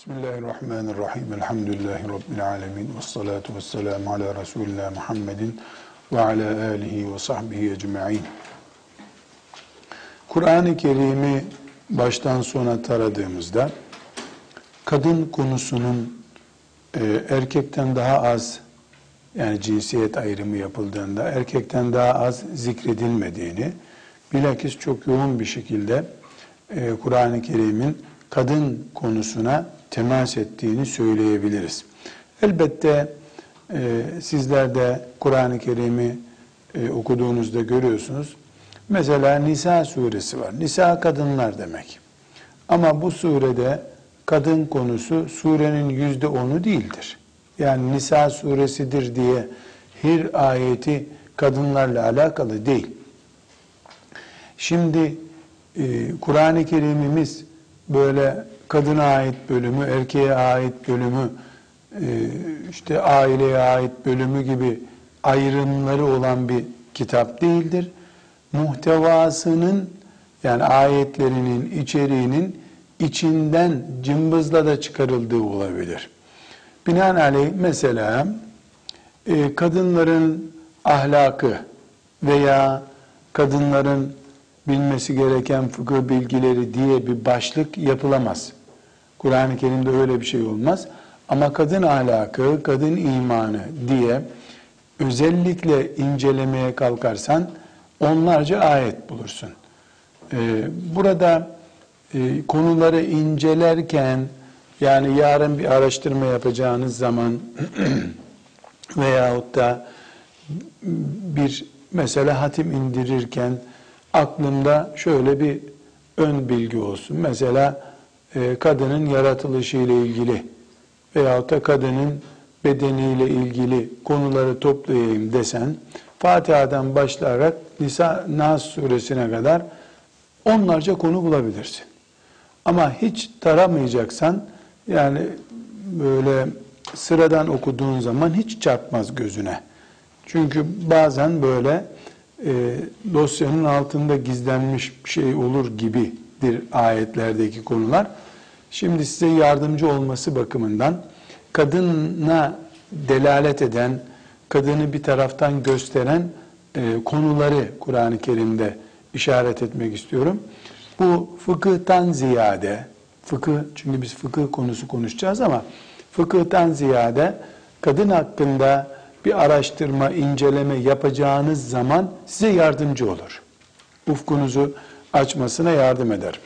Bismillahirrahmanirrahim. Elhamdülillahi Rabbil alemin. Ve salatu ve selamu ala Resulillah Muhammedin ve ala alihi ve sahbihi ecma'in. Kur'an-ı Kerim'i baştan sona taradığımızda kadın konusunun e, erkekten daha az yani cinsiyet ayrımı yapıldığında erkekten daha az zikredilmediğini bilakis çok yoğun bir şekilde e, Kur'an-ı Kerim'in kadın konusuna temas ettiğini söyleyebiliriz. Elbette e, sizler de Kur'an-ı Kerim'i e, okuduğunuzda görüyorsunuz. Mesela Nisa suresi var. Nisa kadınlar demek. Ama bu surede kadın konusu surenin yüzde onu değildir. Yani Nisa suresidir diye her ayeti kadınlarla alakalı değil. Şimdi e, Kur'an-ı Kerim'imiz böyle kadına ait bölümü, erkeğe ait bölümü, e, işte aileye ait bölümü gibi ayrımları olan bir kitap değildir. Muhtevasının yani ayetlerinin içeriğinin içinden cımbızla da çıkarıldığı olabilir. Binaenaleyh mesela e, kadınların ahlakı veya kadınların bilmesi gereken fıkıh bilgileri diye bir başlık yapılamaz. Kur'an-ı Kerim'de öyle bir şey olmaz. Ama kadın ahlakı, kadın imanı diye özellikle incelemeye kalkarsan onlarca ayet bulursun. Ee, burada e, konuları incelerken yani yarın bir araştırma yapacağınız zaman veyahut da bir mesela hatim indirirken aklımda şöyle bir ön bilgi olsun. Mesela kadının yaratılışı ile ilgili veyahut da kadının bedeniyle ilgili konuları toplayayım desen Fatiha'dan başlayarak Nisa Nas suresine kadar onlarca konu bulabilirsin. Ama hiç taramayacaksan yani böyle sıradan okuduğun zaman hiç çarpmaz gözüne. Çünkü bazen böyle e, dosyanın altında gizlenmiş şey olur gibidir ayetlerdeki konular. Şimdi size yardımcı olması bakımından kadına delalet eden, kadını bir taraftan gösteren e, konuları Kur'an-ı Kerim'de işaret etmek istiyorum. Bu fıkıhtan ziyade, fıkıh çünkü biz fıkıh konusu konuşacağız ama fıkıhtan ziyade kadın hakkında bir araştırma, inceleme yapacağınız zaman size yardımcı olur. Ufkunuzu açmasına yardım eder.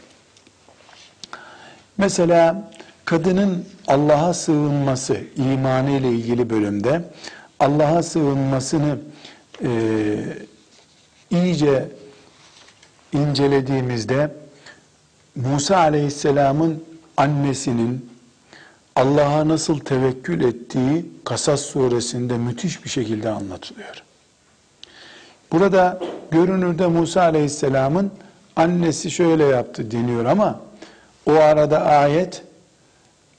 Mesela kadının Allah'a sığınması, imanı ile ilgili bölümde Allah'a sığınmasını e, iyice incelediğimizde Musa Aleyhisselam'ın annesinin Allah'a nasıl tevekkül ettiği Kasas suresinde müthiş bir şekilde anlatılıyor. Burada görünürde Musa Aleyhisselam'ın annesi şöyle yaptı deniyor ama o arada ayet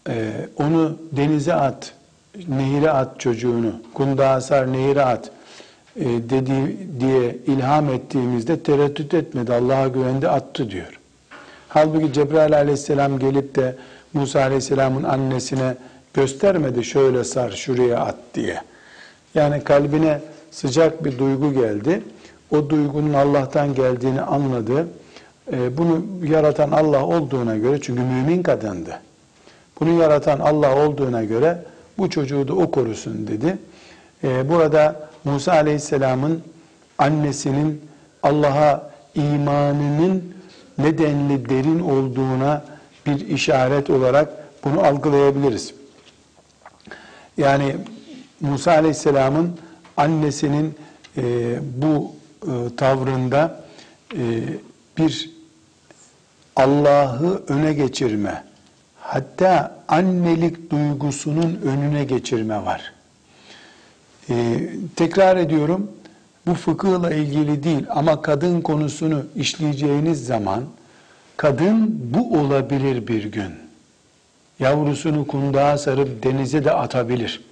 e, onu denize at, nehire at çocuğunu, kundağa sar nehire at e, dedi diye ilham ettiğimizde tereddüt etmedi. Allah'a güvendi attı diyor. Halbuki Cebrail aleyhisselam gelip de Musa aleyhisselamın annesine göstermedi şöyle sar şuraya at diye. Yani kalbine sıcak bir duygu geldi. O duygunun Allah'tan geldiğini anladı. E, bunu yaratan Allah olduğuna göre çünkü mümin kadındı. Bunu yaratan Allah olduğuna göre bu çocuğu da o korusun dedi. E, burada Musa Aleyhisselam'ın annesinin Allah'a imanının nedenli derin olduğuna bir işaret olarak bunu algılayabiliriz. Yani Musa Aleyhisselam'ın annesinin e, bu tavrında bir Allah'ı öne geçirme, hatta annelik duygusunun önüne geçirme var. Ee, tekrar ediyorum, bu fıkıhla ilgili değil ama kadın konusunu işleyeceğiniz zaman, kadın bu olabilir bir gün. Yavrusunu kundağa sarıp denize de atabilir.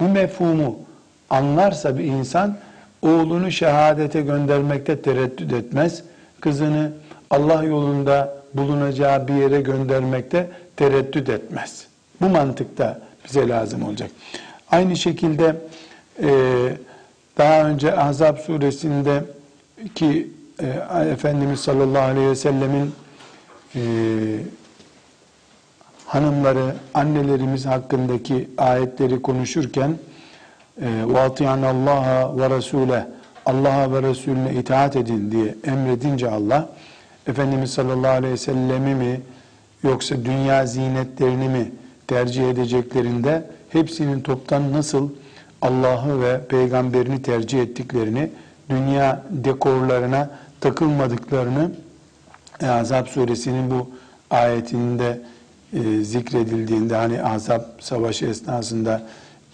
Bu mefhumu anlarsa bir insan, oğlunu şehadete göndermekte tereddüt etmez, kızını Allah yolunda bulunacağı bir yere göndermekte tereddüt etmez. Bu mantıkta bize lazım olacak. Aynı şekilde e, daha önce Ahzab suresinde ki e, Efendimiz sallallahu aleyhi ve sellemin e, hanımları, annelerimiz hakkındaki ayetleri konuşurken وَاطِيَنَ اللّٰهَ وَرَسُولَهِ Allah'a ve Resulüne itaat edin diye emredince Allah, Efendimiz sallallahu aleyhi ve sellemi mi yoksa dünya zinetlerini mi tercih edeceklerinde hepsinin toptan nasıl Allah'ı ve peygamberini tercih ettiklerini, dünya dekorlarına takılmadıklarını Azap suresinin bu ayetinde e, zikredildiğinde hani Azap savaşı esnasında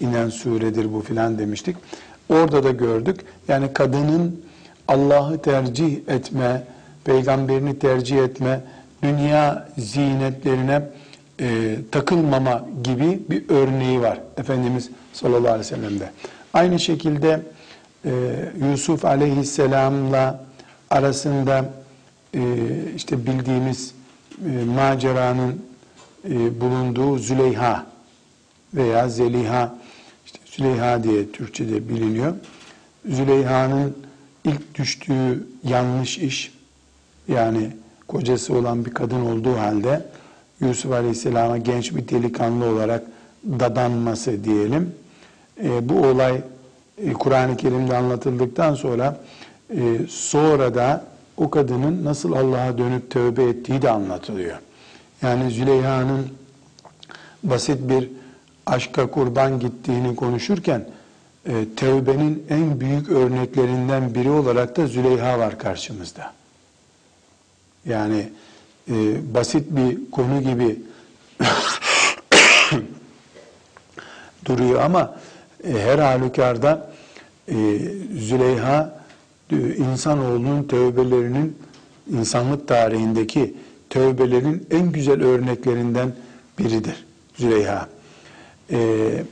inen suredir bu filan demiştik. Orada da gördük. Yani kadının Allah'ı tercih etme, peygamberini tercih etme, dünya zinetlerine e, takılmama gibi bir örneği var Efendimiz sallallahu aleyhi ve sellem'de. Aynı şekilde e, Yusuf aleyhisselamla arasında e, işte bildiğimiz e, maceranın e, bulunduğu Züleyha veya Zeliha, işte Züleyha diye Türkçe'de biliniyor. Züleyha'nın ilk düştüğü yanlış iş, yani kocası olan bir kadın olduğu halde Yusuf Aleyhisselam'a genç bir delikanlı olarak dadanması diyelim. E, bu olay e, Kur'an-ı Kerim'de anlatıldıktan sonra e, sonra da o kadının nasıl Allah'a dönüp tövbe ettiği de anlatılıyor. Yani Züleyha'nın basit bir aşka kurban gittiğini konuşurken e, tevbenin en büyük örneklerinden biri olarak da Züleyha var karşımızda. Yani e, basit bir konu gibi duruyor ama e, her halükarda e, Züleyha e, insanoğlunun tövbelerinin insanlık tarihindeki tövbelerin en güzel örneklerinden biridir Züleyha. Ee,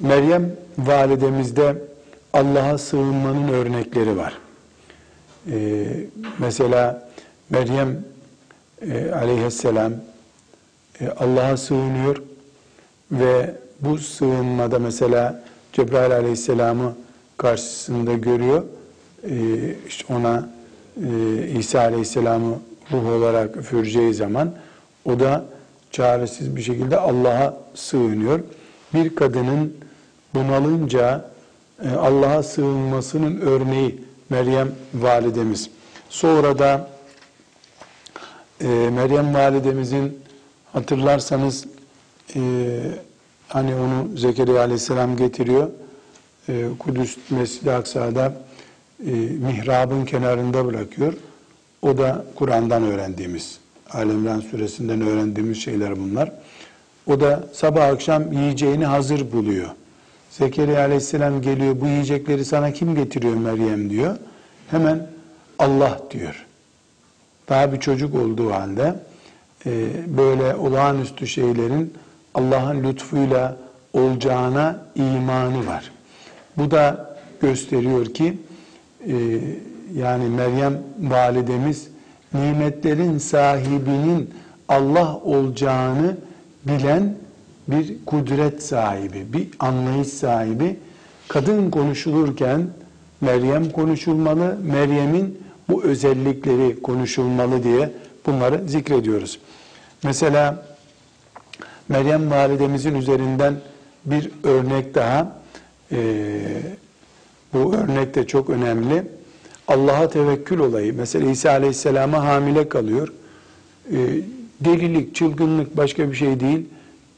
Meryem validemizde Allah'a sığınmanın örnekleri var. Ee, mesela Meryem e, aleyhisselam e, Allah'a sığınıyor ve bu sığınmada mesela Cebrail aleyhisselamı karşısında görüyor. E, işte ona e, İsa aleyhisselamı ruh olarak üfüreceği zaman o da çaresiz bir şekilde Allah'a sığınıyor. Bir kadının bunalınca e, Allah'a sığınmasının örneği Meryem validemiz. Sonra da e, Meryem validemizin hatırlarsanız e, hani onu Zekeriya aleyhisselam getiriyor. E, Kudüs Mescid-i Aksa'da e, mihrabın kenarında bırakıyor. O da Kur'an'dan öğrendiğimiz, Alemran suresinden öğrendiğimiz şeyler bunlar. O da sabah akşam yiyeceğini hazır buluyor. Zekeriya aleyhisselam geliyor, bu yiyecekleri sana kim getiriyor Meryem diyor. Hemen Allah diyor. Daha bir çocuk olduğu halde e, böyle olağanüstü şeylerin Allah'ın lütfuyla olacağına imanı var. Bu da gösteriyor ki e, yani Meryem validemiz nimetlerin sahibinin Allah olacağını bilen bir kudret sahibi, bir anlayış sahibi. Kadın konuşulurken Meryem konuşulmalı, Meryem'in bu özellikleri konuşulmalı diye bunları zikrediyoruz. Mesela Meryem validemizin üzerinden bir örnek daha, e, bu örnek de çok önemli. Allah'a tevekkül olayı. Mesela İsa Aleyhisselam'a hamile kalıyor. E, delilik, çılgınlık başka bir şey değil.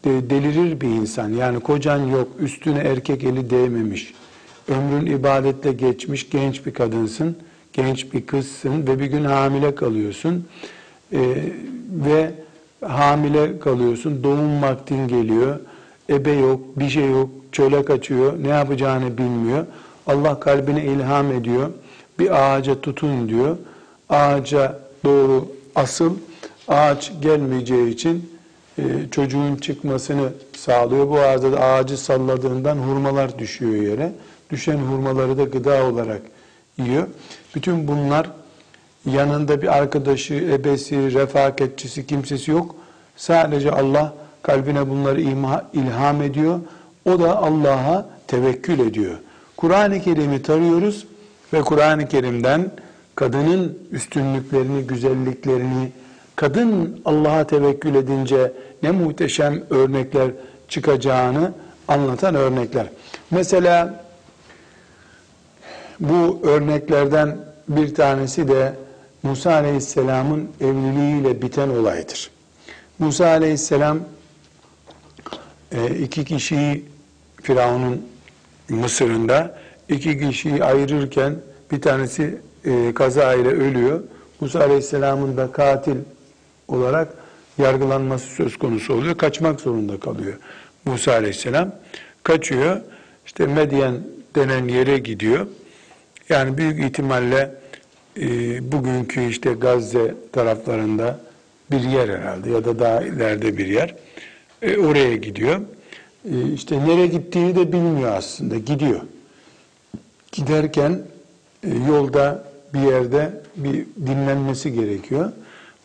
De, delirir bir insan. Yani kocan yok, üstüne erkek eli değmemiş. Ömrün ibadetle geçmiş genç bir kadınsın, genç bir kızsın ve bir gün hamile kalıyorsun. E, ve hamile kalıyorsun, doğum vaktin geliyor, ebe yok, bir şey yok, çöle kaçıyor, ne yapacağını bilmiyor. Allah kalbine ilham ediyor bir ağaca tutun diyor. Ağaca doğru asıl ağaç gelmeyeceği için e, çocuğun çıkmasını sağlıyor. Bu ağaçta da ağacı salladığından hurmalar düşüyor yere. Düşen hurmaları da gıda olarak yiyor. Bütün bunlar yanında bir arkadaşı, ebesi, refakatçisi, kimsesi yok. Sadece Allah kalbine bunları ilham ediyor. O da Allah'a tevekkül ediyor. Kur'an-ı Kerim'i tarıyoruz ve Kur'an-ı Kerim'den kadının üstünlüklerini, güzelliklerini, kadın Allah'a tevekkül edince ne muhteşem örnekler çıkacağını anlatan örnekler. Mesela bu örneklerden bir tanesi de Musa Aleyhisselam'ın evliliğiyle biten olaydır. Musa Aleyhisselam e, iki kişiyi Firavun'un Mısır'ında iki kişiyi ayırırken bir tanesi e, kaza ile ölüyor. Musa Aleyhisselam'ın da katil olarak yargılanması söz konusu oluyor. Kaçmak zorunda kalıyor Musa Aleyhisselam. Kaçıyor. İşte Medyen denen yere gidiyor. Yani büyük ihtimalle e, bugünkü işte Gazze taraflarında bir yer herhalde ya da daha ileride bir yer. E, oraya gidiyor. E, işte nereye gittiğini de bilmiyor aslında. Gidiyor. Giderken e, yolda bir yerde bir dinlenmesi gerekiyor.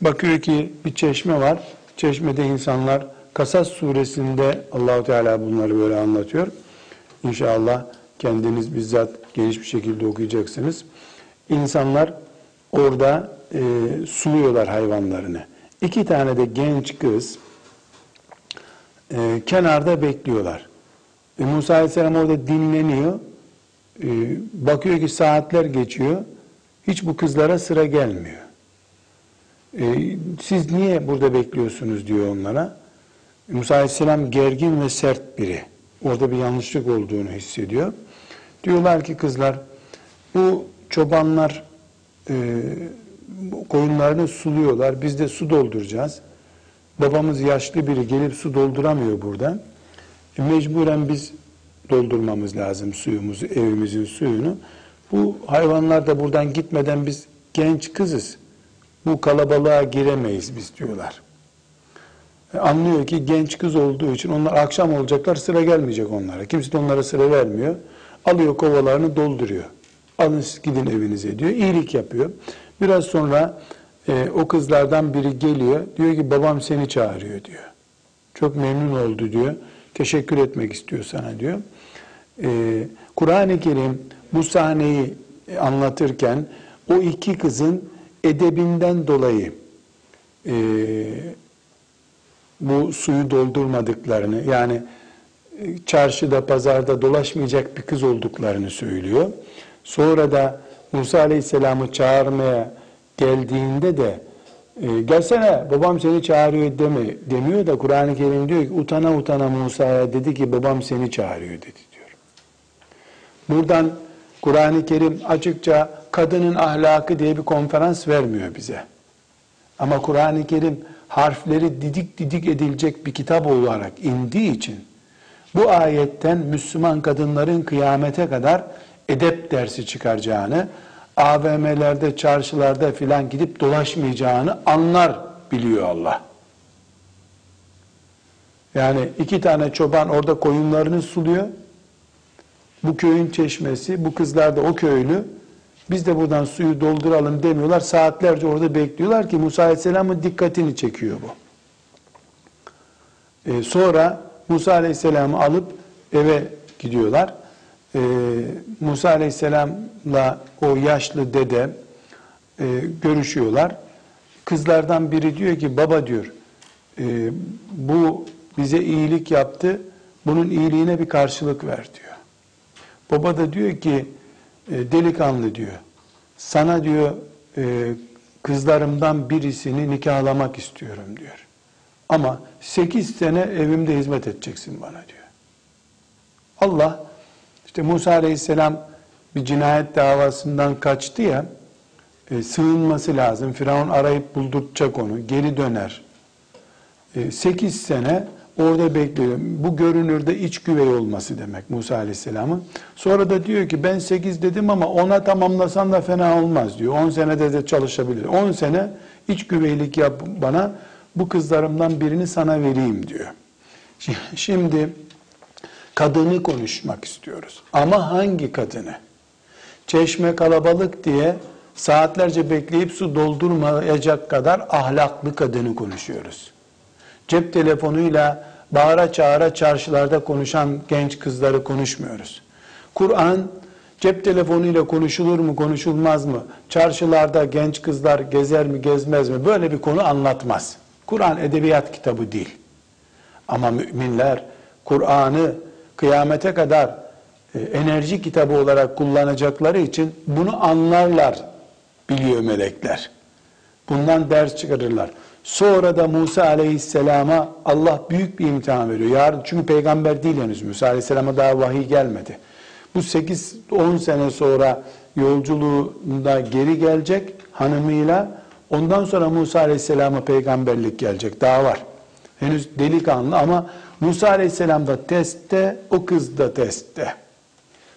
Bakıyor ki bir çeşme var. Çeşmede insanlar Kasas suresinde Allahu Teala bunları böyle anlatıyor. İnşallah kendiniz bizzat geniş bir şekilde okuyacaksınız. İnsanlar orada e, suluyorlar hayvanlarını. İki tane de genç kız e, kenarda bekliyorlar. E, Musa Aleyhisselam orada dinleniyor. E, bakıyor ki saatler geçiyor. Hiç bu kızlara sıra gelmiyor. E, siz niye burada bekliyorsunuz diyor onlara. E, Musa Aleyhisselam gergin ve sert biri. Orada bir yanlışlık olduğunu hissediyor. Diyorlar ki kızlar bu çobanlar e, koyunlarını suluyorlar. Biz de su dolduracağız. Babamız yaşlı biri gelip su dolduramıyor buradan. E, mecburen biz doldurmamız lazım suyumuzu, evimizin suyunu. Bu hayvanlar da buradan gitmeden biz genç kızız. Bu kalabalığa giremeyiz biz diyorlar. E, anlıyor ki genç kız olduğu için onlar akşam olacaklar sıra gelmeyecek onlara. Kimse de onlara sıra vermiyor. Alıyor kovalarını dolduruyor. Alın siz gidin evinize diyor. İyilik yapıyor. Biraz sonra e, o kızlardan biri geliyor. Diyor ki babam seni çağırıyor diyor. Çok memnun oldu diyor. Teşekkür etmek istiyor sana diyor. E, Kur'an-ı Kerim bu sahneyi anlatırken o iki kızın edebinden dolayı e, bu suyu doldurmadıklarını yani e, çarşıda pazarda dolaşmayacak bir kız olduklarını söylüyor. Sonra da Musa Aleyhisselam'ı çağırmaya geldiğinde de e, gelsene babam seni çağırıyor deme demiyor da Kur'an-ı Kerim diyor ki utana utana Musa'ya dedi ki babam seni çağırıyor dedi diyor. Buradan Kur'an-ı Kerim açıkça kadının ahlakı diye bir konferans vermiyor bize. Ama Kur'an-ı Kerim harfleri didik didik edilecek bir kitap olarak indiği için bu ayetten Müslüman kadınların kıyamete kadar edep dersi çıkaracağını, AVM'lerde, çarşılarda filan gidip dolaşmayacağını anlar biliyor Allah. Yani iki tane çoban orada koyunlarını suluyor. Bu köyün çeşmesi, bu kızlar da o köylü. Biz de buradan suyu dolduralım demiyorlar. Saatlerce orada bekliyorlar ki Musa Aleyhisselam'ın dikkatini çekiyor bu. Ee, sonra Musa Aleyhisselam'ı alıp eve gidiyorlar. Ee, Musa Aleyhisselam'la o yaşlı dede e, görüşüyorlar. Kızlardan biri diyor ki baba diyor e, bu bize iyilik yaptı. Bunun iyiliğine bir karşılık ver diyor. Baba da diyor ki e, delikanlı diyor. Sana diyor e, kızlarımdan birisini nikahlamak istiyorum diyor. Ama sekiz sene evimde hizmet edeceksin bana diyor. Allah işte Musa Aleyhisselam bir cinayet davasından kaçtı ya e, sığınması lazım. Firavun arayıp bulduracak onu. Geri döner. E, sekiz sene orada bekliyor. Bu görünürde iç güvey olması demek Musa Aleyhisselam'ın. Sonra da diyor ki ben sekiz dedim ama ona tamamlasan da fena olmaz diyor. On senede de çalışabilir. On sene iç güveylik yap bana bu kızlarımdan birini sana vereyim diyor. Şimdi kadını konuşmak istiyoruz. Ama hangi kadını? Çeşme kalabalık diye saatlerce bekleyip su doldurmayacak kadar ahlaklı kadını konuşuyoruz. Cep telefonuyla bağıra çağıra çarşılarda konuşan genç kızları konuşmuyoruz. Kur'an cep telefonuyla konuşulur mu konuşulmaz mı? Çarşılarda genç kızlar gezer mi gezmez mi? Böyle bir konu anlatmaz. Kur'an edebiyat kitabı değil. Ama müminler Kur'an'ı kıyamete kadar e, enerji kitabı olarak kullanacakları için bunu anlarlar biliyor melekler. Bundan ders çıkarırlar. Sonra da Musa aleyhisselama Allah büyük bir imtihan veriyor. Yarın çünkü peygamber değil henüz Musa aleyhisselama daha vahiy gelmedi. Bu 8-10 sene sonra yolculuğunda geri gelecek hanımıyla ondan sonra Musa aleyhisselama peygamberlik gelecek. Daha var. Henüz delikanlı ama Musa aleyhisselam da testte, o kız da testte.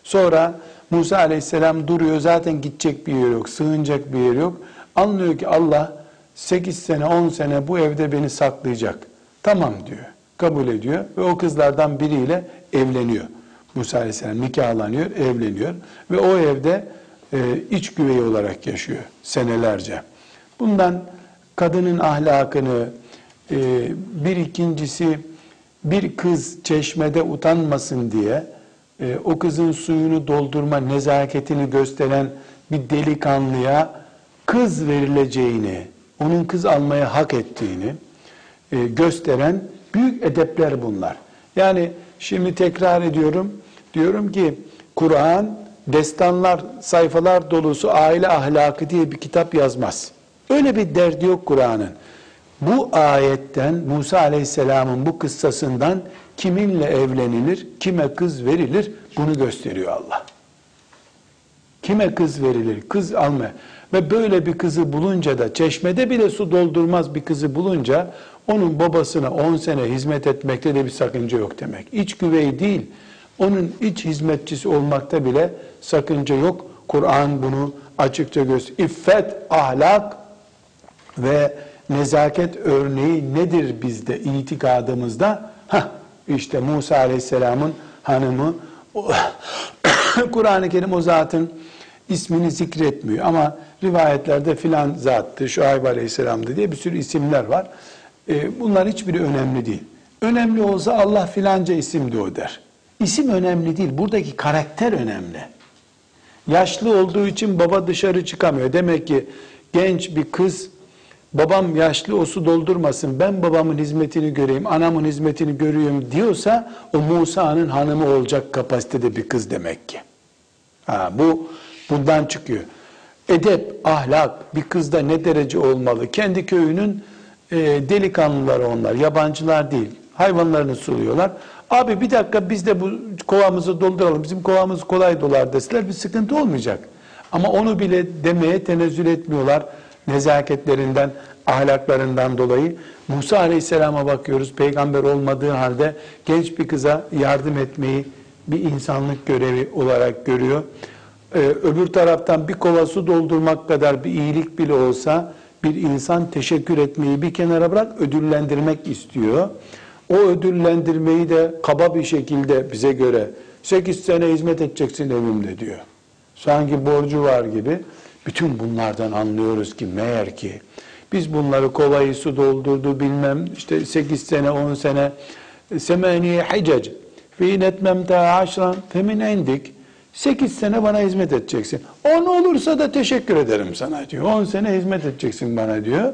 Sonra Musa aleyhisselam duruyor zaten gidecek bir yer yok, sığınacak bir yer yok. Anlıyor ki Allah 8 sene 10 sene bu evde beni saklayacak. Tamam diyor. Kabul ediyor ve o kızlardan biriyle evleniyor. Musa Aleyhisselam nikahlanıyor, evleniyor ve o evde e, iç güveyi olarak yaşıyor senelerce. Bundan kadının ahlakını, e, bir ikincisi bir kız çeşmede utanmasın diye e, o kızın suyunu doldurma nezaketini gösteren bir delikanlıya kız verileceğini, onun kız almaya hak ettiğini e, gösteren büyük edepler bunlar. Yani şimdi tekrar ediyorum, diyorum ki Kur'an destanlar, sayfalar dolusu aile ahlakı diye bir kitap yazmaz. Öyle bir derdi yok Kur'an'ın. Bu ayetten Musa Aleyhisselam'ın bu kıssasından kiminle evlenilir, kime kız verilir bunu gösteriyor Allah. Kime kız verilir? Kız alma. Ve böyle bir kızı bulunca da çeşmede bile su doldurmaz bir kızı bulunca onun babasına 10 sene hizmet etmekte de bir sakınca yok demek. İç güvey değil, onun iç hizmetçisi olmakta bile sakınca yok. Kur'an bunu açıkça gösteriyor. İffet, ahlak ve nezaket örneği nedir bizde itikadımızda? Hah, işte Musa Aleyhisselam'ın hanımı Kur'an-ı Kerim o zatın ismini zikretmiyor ama rivayetlerde filan zattı, Şuayb Aleyhisselam'dı diye bir sürü isimler var. E, bunlar hiçbiri önemli değil. Önemli olsa Allah filanca isimdi o der. İsim önemli değil, buradaki karakter önemli. Yaşlı olduğu için baba dışarı çıkamıyor. Demek ki genç bir kız babam yaşlı o su doldurmasın ben babamın hizmetini göreyim anamın hizmetini görüyorum diyorsa o Musa'nın hanımı olacak kapasitede bir kız demek ki. Ha, bu bundan çıkıyor. Edep, ahlak bir kızda ne derece olmalı? Kendi köyünün e, delikanlıları onlar, yabancılar değil. Hayvanlarını suluyorlar. Abi bir dakika biz de bu kovamızı dolduralım. Bizim kovamız kolay dolar deseler bir sıkıntı olmayacak. Ama onu bile demeye tenezzül etmiyorlar nezaketlerinden, ahlaklarından dolayı. Musa Aleyhisselam'a bakıyoruz. Peygamber olmadığı halde genç bir kıza yardım etmeyi bir insanlık görevi olarak görüyor. Ee, öbür taraftan bir kova su doldurmak kadar bir iyilik bile olsa bir insan teşekkür etmeyi bir kenara bırak ödüllendirmek istiyor. O ödüllendirmeyi de kaba bir şekilde bize göre 8 sene hizmet edeceksin evimde diyor. Sanki borcu var gibi. Bütün bunlardan anlıyoruz ki meğer ki biz bunları kovayı su doldurdu bilmem işte 8 sene 10 sene semaniye hicec fi netmemte aşran femin endik 8 sene bana hizmet edeceksin. 10 olursa da teşekkür ederim sana diyor. 10 sene hizmet edeceksin bana diyor.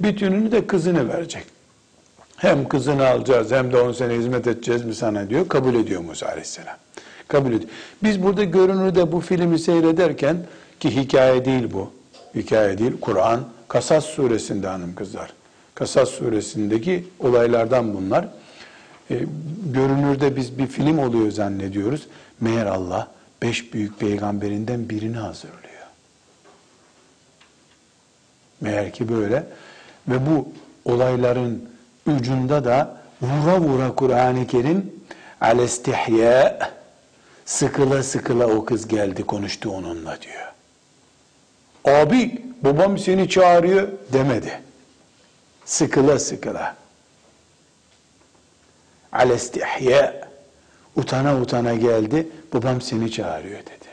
Bütününü de kızını verecek. Hem kızını alacağız hem de 10 sene hizmet edeceğiz mi sana diyor. Kabul ediyor Musa Aleyhisselam. Kabul ediyor. Biz burada görünürde bu filmi seyrederken ki hikaye değil bu. Hikaye değil. Kur'an Kasas suresinde hanım kızlar. Kasas suresindeki olaylardan bunlar. E, görünürde biz bir film oluyor zannediyoruz. Meğer Allah beş büyük peygamberinden birini hazırlıyor. Meğer ki böyle. Ve bu olayların ucunda da vura vura Kur'an-ı Kerim alestihya sıkıla sıkıla o kız geldi konuştu onunla diyor. Abi babam seni çağırıyor demedi. Sıkıla sıkıla. Alestihya utana utana geldi. Babam seni çağırıyor dedi.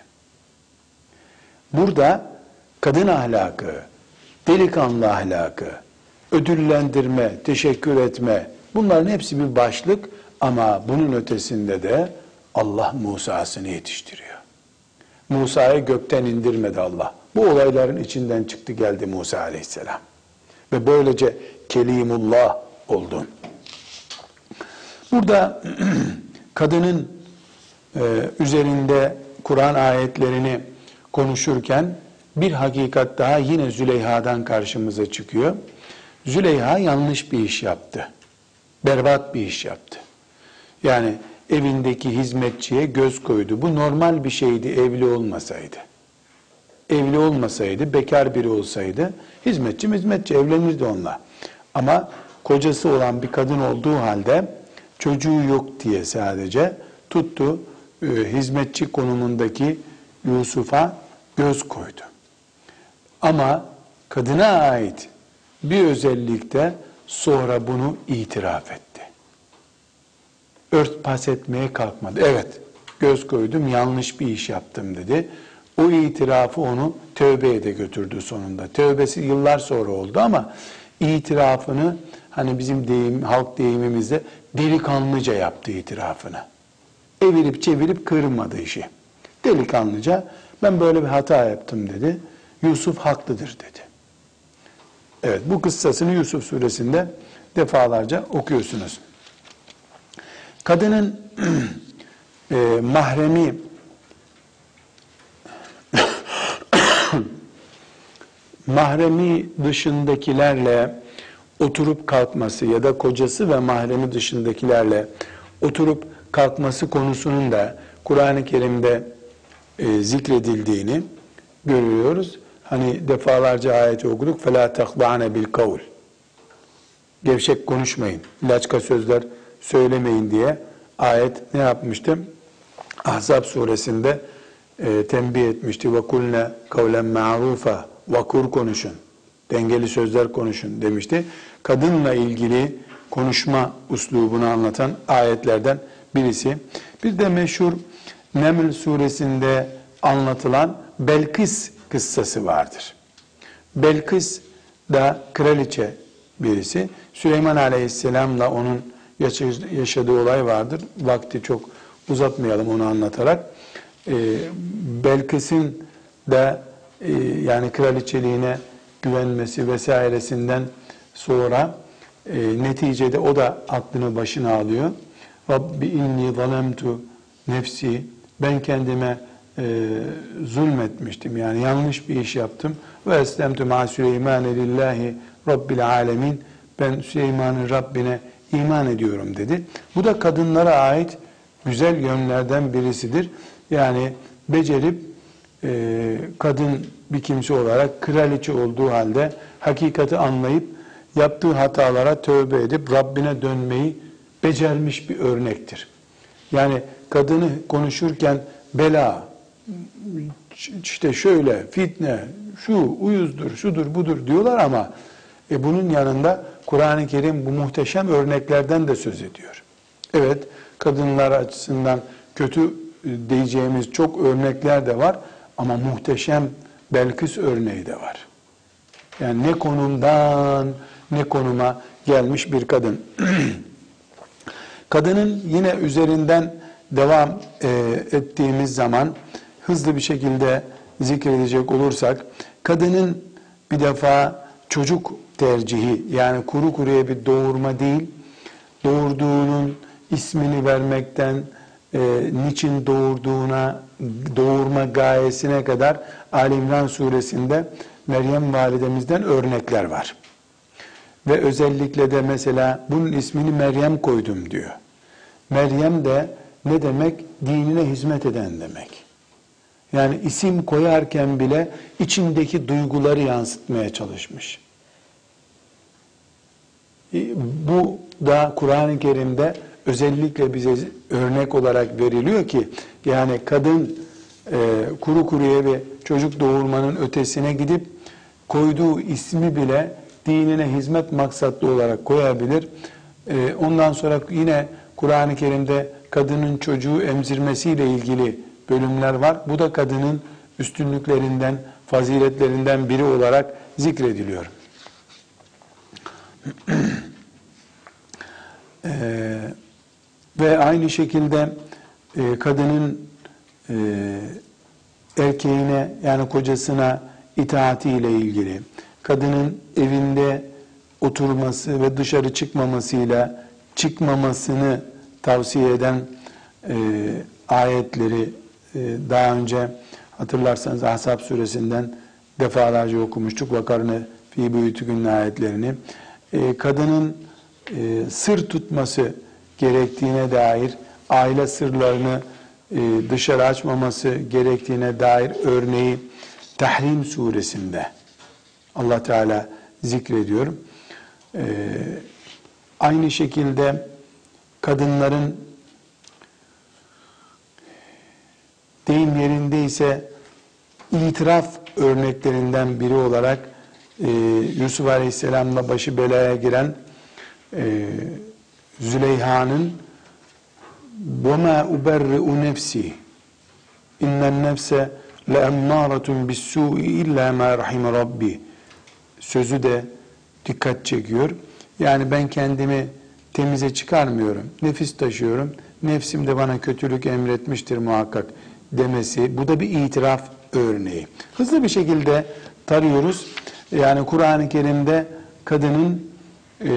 Burada kadın ahlakı, delikanlı ahlakı, ödüllendirme, teşekkür etme, Bunların hepsi bir başlık ama bunun ötesinde de Allah Musa'sını yetiştiriyor. Musa'yı gökten indirmedi Allah. Bu olayların içinden çıktı geldi Musa aleyhisselam. Ve böylece Kelimullah oldu. Burada kadının e, üzerinde Kur'an ayetlerini konuşurken bir hakikat daha yine Züleyha'dan karşımıza çıkıyor. Züleyha yanlış bir iş yaptı. Berbat bir iş yaptı. Yani evindeki hizmetçiye göz koydu. Bu normal bir şeydi evli olmasaydı. Evli olmasaydı, bekar biri olsaydı hizmetçi hizmetçi evlenirdi onunla. Ama kocası olan bir kadın olduğu halde çocuğu yok diye sadece tuttu e, hizmetçi konumundaki Yusuf'a göz koydu. Ama kadına ait bir özellikte sonra bunu itiraf etti. Örtbas etmeye kalkmadı. Evet, göz koydum, yanlış bir iş yaptım dedi. O itirafı onu tövbeye de götürdü sonunda. Tövbesi yıllar sonra oldu ama itirafını hani bizim deyim, halk deyimimizde delikanlıca yaptı itirafını. Evirip çevirip kırmadı işi. Delikanlıca ben böyle bir hata yaptım dedi. Yusuf haklıdır dedi. Evet bu kıssasını Yusuf suresinde defalarca okuyorsunuz. Kadının e, mahremi mahremi dışındakilerle oturup kalkması ya da kocası ve mahremi dışındakilerle oturup kalkması konusunun da Kur'an-ı Kerim'de e, zikredildiğini görüyoruz. Hani defalarca ayeti okuduk. فَلَا تَخْضَعْنَ بِالْقَوْلِ Gevşek konuşmayın, laçka sözler söylemeyin diye ayet ne yapmıştı? Ahzab suresinde e, tembih etmişti. وَكُلْنَ قَوْلًا مَعْرُوفًا Vakur konuşun, dengeli sözler konuşun demişti. Kadınla ilgili konuşma uslubunu anlatan ayetlerden birisi. Bir de meşhur Neml suresinde anlatılan Belkıs kıssası vardır. Belkıs da kraliçe birisi. Süleyman Aleyhisselam'la onun yaşadığı olay vardır. Vakti çok uzatmayalım onu anlatarak. Ee, Belkıs'ın da yani kraliçeliğine güvenmesi vesairesinden sonra e, neticede o da aklını başına alıyor. Rabbi inni zalemtu nefsi ben kendime e, zulmetmiştim. Yani yanlış bir iş yaptım. Ve eslemtu ma Süleymane lillahi rabbil alemin. Ben Süleyman'ın Rabbine iman ediyorum dedi. Bu da kadınlara ait güzel yönlerden birisidir. Yani becerip kadın bir kimse olarak kraliçe olduğu halde hakikati anlayıp yaptığı hatalara tövbe edip Rabbine dönmeyi becermiş bir örnektir. Yani kadını konuşurken bela, işte şöyle fitne, şu uyuzdur, şudur, budur diyorlar ama e bunun yanında Kur'an-ı Kerim bu muhteşem örneklerden de söz ediyor. Evet, kadınlar açısından kötü e, diyeceğimiz çok örnekler de var ama muhteşem Belkıs örneği de var. Yani ne konumdan ne konuma gelmiş bir kadın. Kadının yine üzerinden devam e, ettiğimiz zaman hızlı bir şekilde zikredecek olursak kadının bir defa çocuk tercihi yani kuru kuruya bir doğurma değil doğurduğunun ismini vermekten e, niçin doğurduğuna doğurma gayesine kadar Ali İmran suresinde Meryem validemizden örnekler var. Ve özellikle de mesela bunun ismini Meryem koydum diyor. Meryem de ne demek? Dinine hizmet eden demek. Yani isim koyarken bile içindeki duyguları yansıtmaya çalışmış. E, bu da Kur'an-ı Kerim'de özellikle bize örnek olarak veriliyor ki yani kadın e, kuru kuruya bir çocuk doğurmanın ötesine gidip koyduğu ismi bile dinine hizmet maksatlı olarak koyabilir. E, ondan sonra yine Kur'an-ı Kerim'de kadının çocuğu emzirmesiyle ilgili bölümler var. Bu da kadının üstünlüklerinden, faziletlerinden biri olarak zikrediliyor. Ee, ve aynı şekilde e, kadının e, erkeğine yani kocasına itaati ile ilgili, kadının evinde oturması ve dışarı çıkmamasıyla çıkmamasını tavsiye eden e, ayetleri e, daha önce hatırlarsanız Ahzab suresinden defalarca okumuştuk. Vakarını fi buyutukün ayetlerini. E, kadının e, sır tutması gerektiğine dair aile sırlarını e, dışarı açmaması gerektiğine dair örneği Tahrim suresinde Allah Teala zikrediyor. E, aynı şekilde kadınların deyim yerindeyse itiraf örneklerinden biri olarak e, Yusuf Aleyhisselam'la başı belaya giren e, Züleyha'nın وَمَا اُبَرِّئُ نَفْسِي اِنَّ النَّفْسَ لَاَمَّارَةٌ بِالسُّوءِ اِلَّا مَا رَحِمَ رَبِّي sözü de dikkat çekiyor. Yani ben kendimi temize çıkarmıyorum. Nefis taşıyorum. Nefsim de bana kötülük emretmiştir muhakkak demesi. Bu da bir itiraf örneği. Hızlı bir şekilde tarıyoruz. Yani Kur'an-ı Kerim'de kadının e,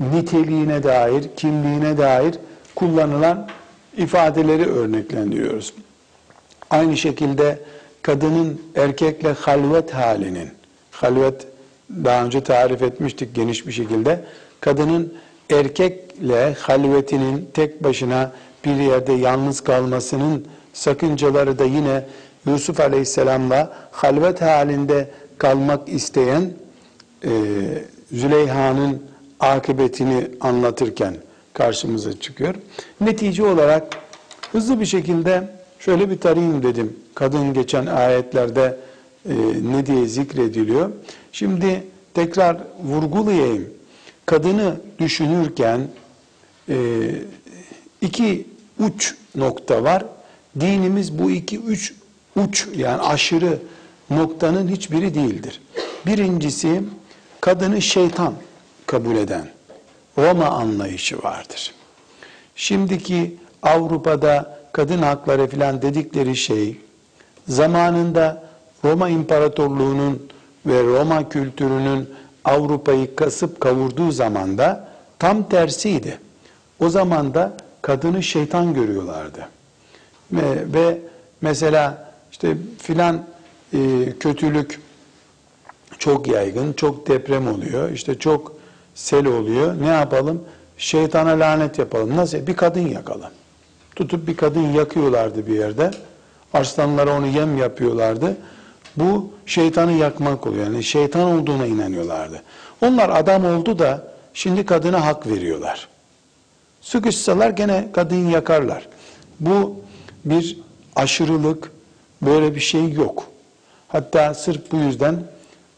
niteliğine dair, kimliğine dair kullanılan ifadeleri örneklendiriyoruz. Aynı şekilde kadının erkekle halvet halinin, halvet daha önce tarif etmiştik geniş bir şekilde, kadının erkekle halvetinin tek başına bir yerde yalnız kalmasının sakıncaları da yine Yusuf Aleyhisselam'la halvet halinde kalmak isteyen e, Züleyha'nın akıbetini anlatırken karşımıza çıkıyor. Netice olarak hızlı bir şekilde şöyle bir tarayayım dedim. Kadın geçen ayetlerde e, ne diye zikrediliyor. Şimdi tekrar vurgulayayım. Kadını düşünürken e, iki uç nokta var. Dinimiz bu iki üç uç yani aşırı noktanın hiçbiri değildir. Birincisi kadını şeytan kabul eden Roma anlayışı vardır. Şimdiki Avrupa'da kadın hakları filan dedikleri şey zamanında Roma İmparatorluğu'nun ve Roma kültürünün Avrupa'yı kasıp kavurduğu zamanda tam tersiydi. O zaman da kadını şeytan görüyorlardı. Ve, ve mesela işte filan e, kötülük çok yaygın, çok deprem oluyor, işte çok sel oluyor. Ne yapalım? Şeytana lanet yapalım. Nasıl? Bir kadın yakalım. Tutup bir kadın yakıyorlardı bir yerde. Arslanlara onu yem yapıyorlardı. Bu şeytanı yakmak oluyor. Yani şeytan olduğuna inanıyorlardı. Onlar adam oldu da şimdi kadına hak veriyorlar. Sıkışsalar gene kadın yakarlar. Bu bir aşırılık, böyle bir şey yok. Hatta sırf bu yüzden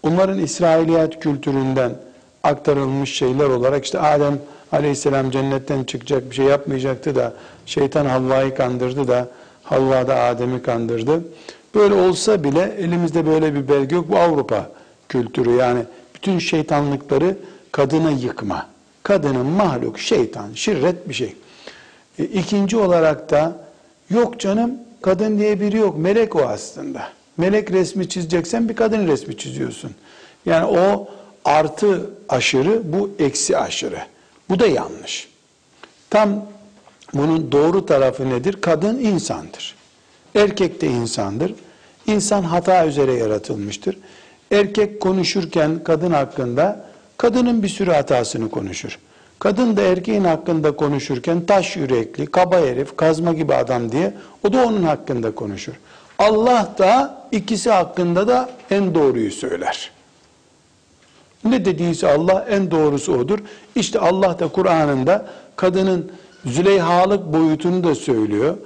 onların İsrailiyat kültüründen aktarılmış şeyler olarak işte Adem aleyhisselam cennetten çıkacak bir şey yapmayacaktı da şeytan Havva'yı kandırdı da Havva da Adem'i kandırdı. Böyle olsa bile elimizde böyle bir belge yok. Bu Avrupa kültürü yani bütün şeytanlıkları kadına yıkma. Kadının mahluk, şeytan, şirret bir şey. E, ikinci olarak da yok canım kadın diye biri yok. Melek o aslında. Melek resmi çizeceksen bir kadın resmi çiziyorsun. Yani o artı aşırı, bu eksi aşırı. Bu da yanlış. Tam bunun doğru tarafı nedir? Kadın insandır. Erkek de insandır. İnsan hata üzere yaratılmıştır. Erkek konuşurken kadın hakkında kadının bir sürü hatasını konuşur. Kadın da erkeğin hakkında konuşurken taş yürekli, kaba herif, kazma gibi adam diye o da onun hakkında konuşur. Allah da ikisi hakkında da en doğruyu söyler. Ne dediyse Allah en doğrusu odur. İşte Allah da Kur'an'ında kadının Züleyhalık boyutunu da söylüyor.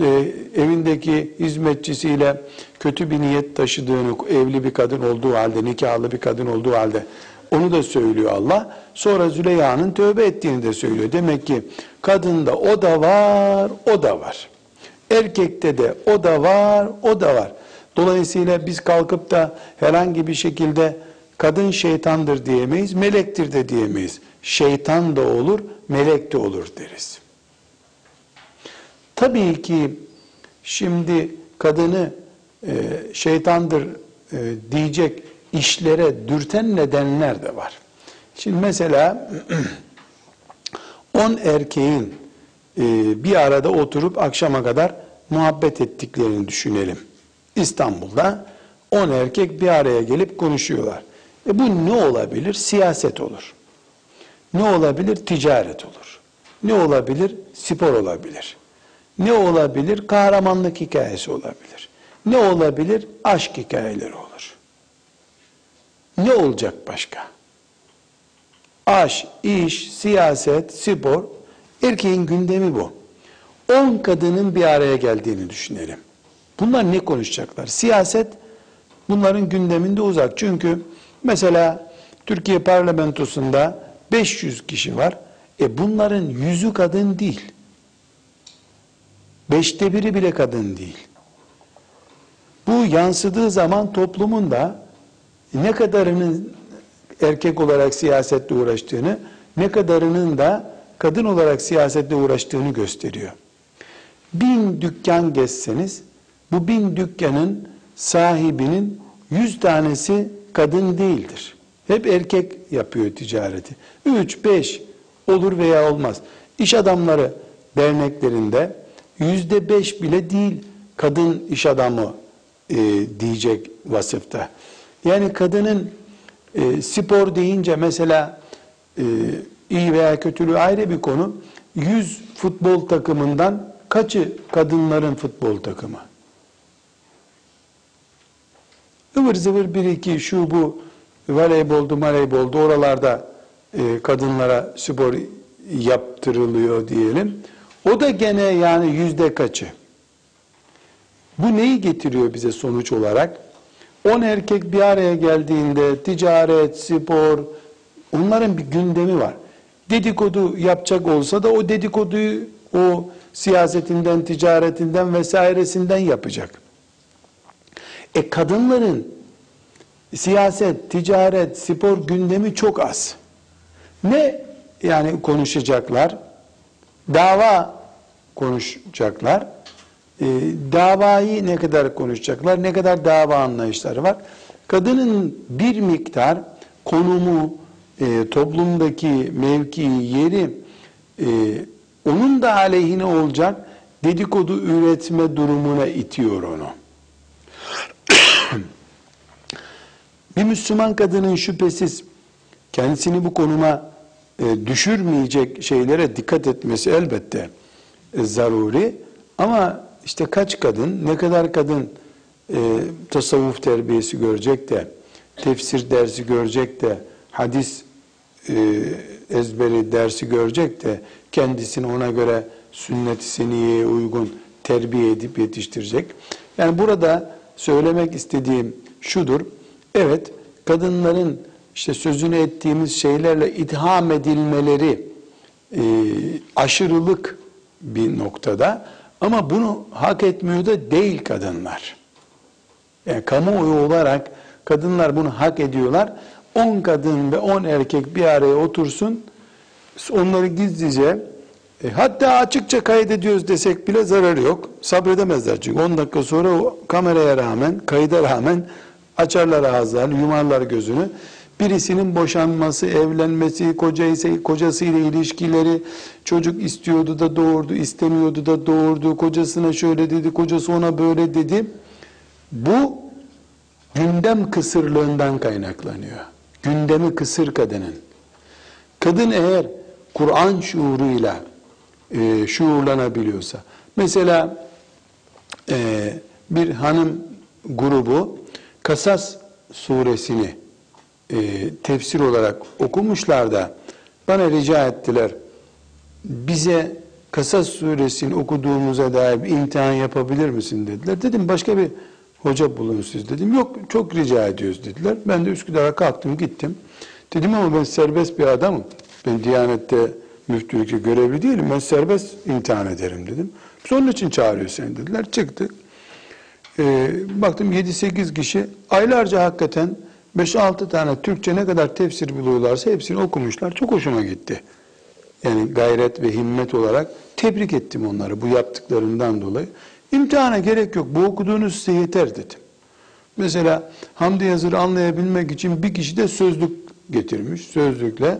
Ee, evindeki hizmetçisiyle kötü bir niyet taşıdığını, evli bir kadın olduğu halde, nikahlı bir kadın olduğu halde onu da söylüyor Allah. Sonra Züleyha'nın tövbe ettiğini de söylüyor. Demek ki kadında o da var, o da var. Erkekte de o da var, o da var. Dolayısıyla biz kalkıp da herhangi bir şekilde kadın şeytandır diyemeyiz, melektir de diyemeyiz. şeytan da olur, melek de olur deriz. Tabii ki şimdi kadını e, şeytandır e, diyecek işlere dürten nedenler de var. Şimdi mesela 10 erkeğin e, bir arada oturup akşama kadar muhabbet ettiklerini düşünelim. İstanbul'da 10 erkek bir araya gelip konuşuyorlar. E bu ne olabilir? Siyaset olur. Ne olabilir? Ticaret olur. Ne olabilir? Spor olabilir. Ne olabilir? Kahramanlık hikayesi olabilir. Ne olabilir? Aşk hikayeleri olur. Ne olacak başka? Aş, iş, siyaset, spor, erkeğin gündemi bu. 10 kadının bir araya geldiğini düşünelim. Bunlar ne konuşacaklar? Siyaset bunların gündeminde uzak. Çünkü mesela Türkiye parlamentosunda 500 kişi var. E bunların yüzü kadın değil. Beşte biri bile kadın değil. Bu yansıdığı zaman toplumun da ne kadarının erkek olarak siyasetle uğraştığını, ne kadarının da kadın olarak siyasetle uğraştığını gösteriyor. Bin dükkan gezseniz, bu bin dükkanın sahibinin yüz tanesi kadın değildir. Hep erkek yapıyor ticareti. Üç, beş olur veya olmaz. İş adamları derneklerinde yüzde beş bile değil kadın iş adamı e, diyecek vasıfta. Yani kadının e, spor deyince mesela e, iyi veya kötülüğü ayrı bir konu. 100 futbol takımından kaçı kadınların futbol takımı? Ivır zıvır bir iki şu bu voleyboldu voleyboldu oralarda e, kadınlara spor yaptırılıyor diyelim. O da gene yani yüzde kaçı? Bu neyi getiriyor bize sonuç olarak? 10 erkek bir araya geldiğinde ticaret, spor, onların bir gündemi var. Dedikodu yapacak olsa da o dedikoduyu o siyasetinden, ticaretinden vesairesinden yapacak. E kadınların siyaset, ticaret, spor gündemi çok az. Ne yani konuşacaklar? Dava konuşacaklar. E, davayı ne kadar konuşacaklar? Ne kadar dava anlayışları var? Kadının bir miktar konumu, e, toplumdaki mevkii, yeri e, onun da aleyhine olacak dedikodu üretme durumuna itiyor onu. Bir Müslüman kadının şüphesiz kendisini bu konuma e, düşürmeyecek şeylere dikkat etmesi elbette e, zaruri. Ama işte kaç kadın, ne kadar kadın e, tasavvuf terbiyesi görecek de, tefsir dersi görecek de, hadis e, ezberi dersi görecek de, kendisini ona göre sünnet-i seniyeye uygun terbiye edip yetiştirecek. Yani burada söylemek istediğim şudur. Evet, kadınların işte sözünü ettiğimiz şeylerle itham edilmeleri e, aşırılık bir noktada ama bunu hak etmiyor da değil kadınlar. Yani kamuoyu olarak kadınlar bunu hak ediyorlar. 10 kadın ve 10 erkek bir araya otursun, onları gizlice e, hatta açıkça kaydediyoruz desek bile zararı yok. Sabredemezler çünkü 10 dakika sonra o kameraya rağmen, kayda rağmen açarlar ağızlarını, yumarlar gözünü. Birisinin boşanması, evlenmesi, kocaysa, kocasıyla ilişkileri, çocuk istiyordu da doğurdu, istemiyordu da doğurdu, kocasına şöyle dedi, kocası ona böyle dedi. Bu gündem kısırlığından kaynaklanıyor. Gündemi kısır kadının. Kadın eğer Kur'an şuuruyla e, şuurlanabiliyorsa, mesela e, bir hanım grubu Kasas suresini e, tefsir olarak okumuşlar da bana rica ettiler. Bize Kasas suresini okuduğumuza dair bir imtihan yapabilir misin dediler. Dedim başka bir hoca bulun siz dedim. Yok çok rica ediyoruz dediler. Ben de Üsküdar'a kalktım gittim. Dedim ama ben serbest bir adamım. Ben Diyanet'te müftülükte görevli değilim. Ben serbest imtihan ederim dedim. Biz onun için çağırıyor seni dediler. Çıktık. Ee, baktım 7-8 kişi aylarca hakikaten 5-6 tane Türkçe ne kadar tefsir buluyorlarsa hepsini okumuşlar. Çok hoşuma gitti. Yani gayret ve himmet olarak tebrik ettim onları bu yaptıklarından dolayı. İmtihana gerek yok. Bu okuduğunuz size yeter dedim. Mesela Hamdi Yazır'ı anlayabilmek için bir kişi de sözlük getirmiş. Sözlükle.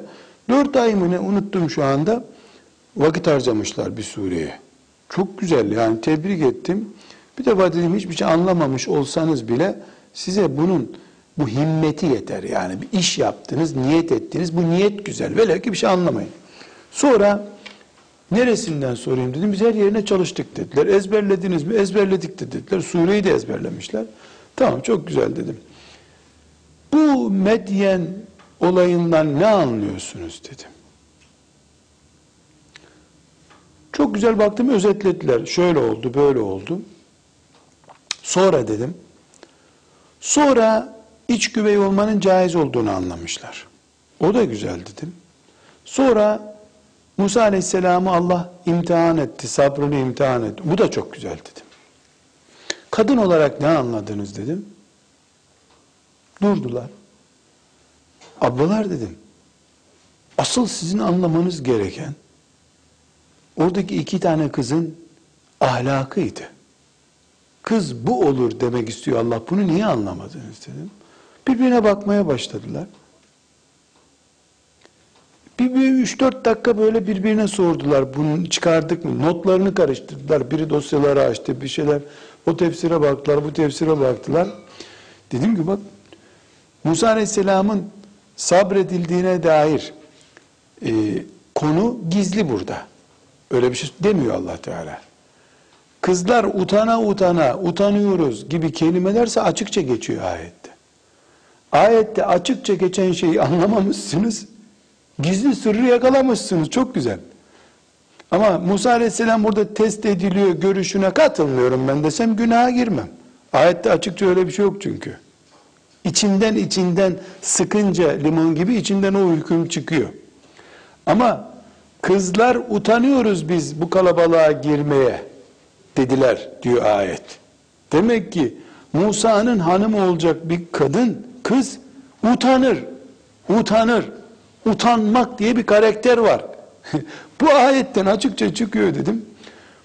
Dört ay mı ne unuttum şu anda. Vakit harcamışlar bir sureye. Çok güzel yani tebrik ettim. Bir defa dedim hiçbir şey anlamamış olsanız bile size bunun bu himmeti yeter. Yani bir iş yaptınız, niyet ettiniz. Bu niyet güzel. Velev ki bir şey anlamayın. Sonra neresinden sorayım dedim. Biz her yerine çalıştık dediler. Ezberlediniz mi? Ezberledik de dediler. Sureyi de ezberlemişler. Tamam çok güzel dedim. Bu Medyen olayından ne anlıyorsunuz dedim. Çok güzel baktım özetlediler. Şöyle oldu, böyle oldu. Sonra dedim. Sonra iç güvey olmanın caiz olduğunu anlamışlar. O da güzel dedim. Sonra Musa Aleyhisselam'ı Allah imtihan etti, sabrını imtihan etti. Bu da çok güzel dedim. Kadın olarak ne anladınız dedim. Durdular. Ablalar dedim. Asıl sizin anlamanız gereken oradaki iki tane kızın ahlakıydı. Kız bu olur demek istiyor Allah. Bunu niye anlamadınız dedim. Birbirine bakmaya başladılar. Bir, bir üç dört dakika böyle birbirine sordular. Bunu çıkardık mı? Notlarını karıştırdılar. Biri dosyaları açtı, bir şeyler. O tefsire baktılar, bu tefsire baktılar. Dedim ki bak Musa Aleyhisselam'ın sabredildiğine dair e, konu gizli burada. Öyle bir şey demiyor allah Teala. Kızlar utana utana, utanıyoruz gibi kelimelerse açıkça geçiyor ayette. Ayette açıkça geçen şeyi anlamamışsınız. Gizli sırrı yakalamışsınız. Çok güzel. Ama Musa Aleyhisselam burada test ediliyor, görüşüne katılmıyorum ben desem günaha girmem. Ayette açıkça öyle bir şey yok çünkü. İçinden içinden sıkınca limon gibi içinden o hüküm çıkıyor. Ama kızlar utanıyoruz biz bu kalabalığa girmeye dediler diyor ayet. Demek ki Musa'nın hanımı olacak bir kadın, kız utanır. Utanır. Utanmak diye bir karakter var. Bu ayetten açıkça çıkıyor dedim.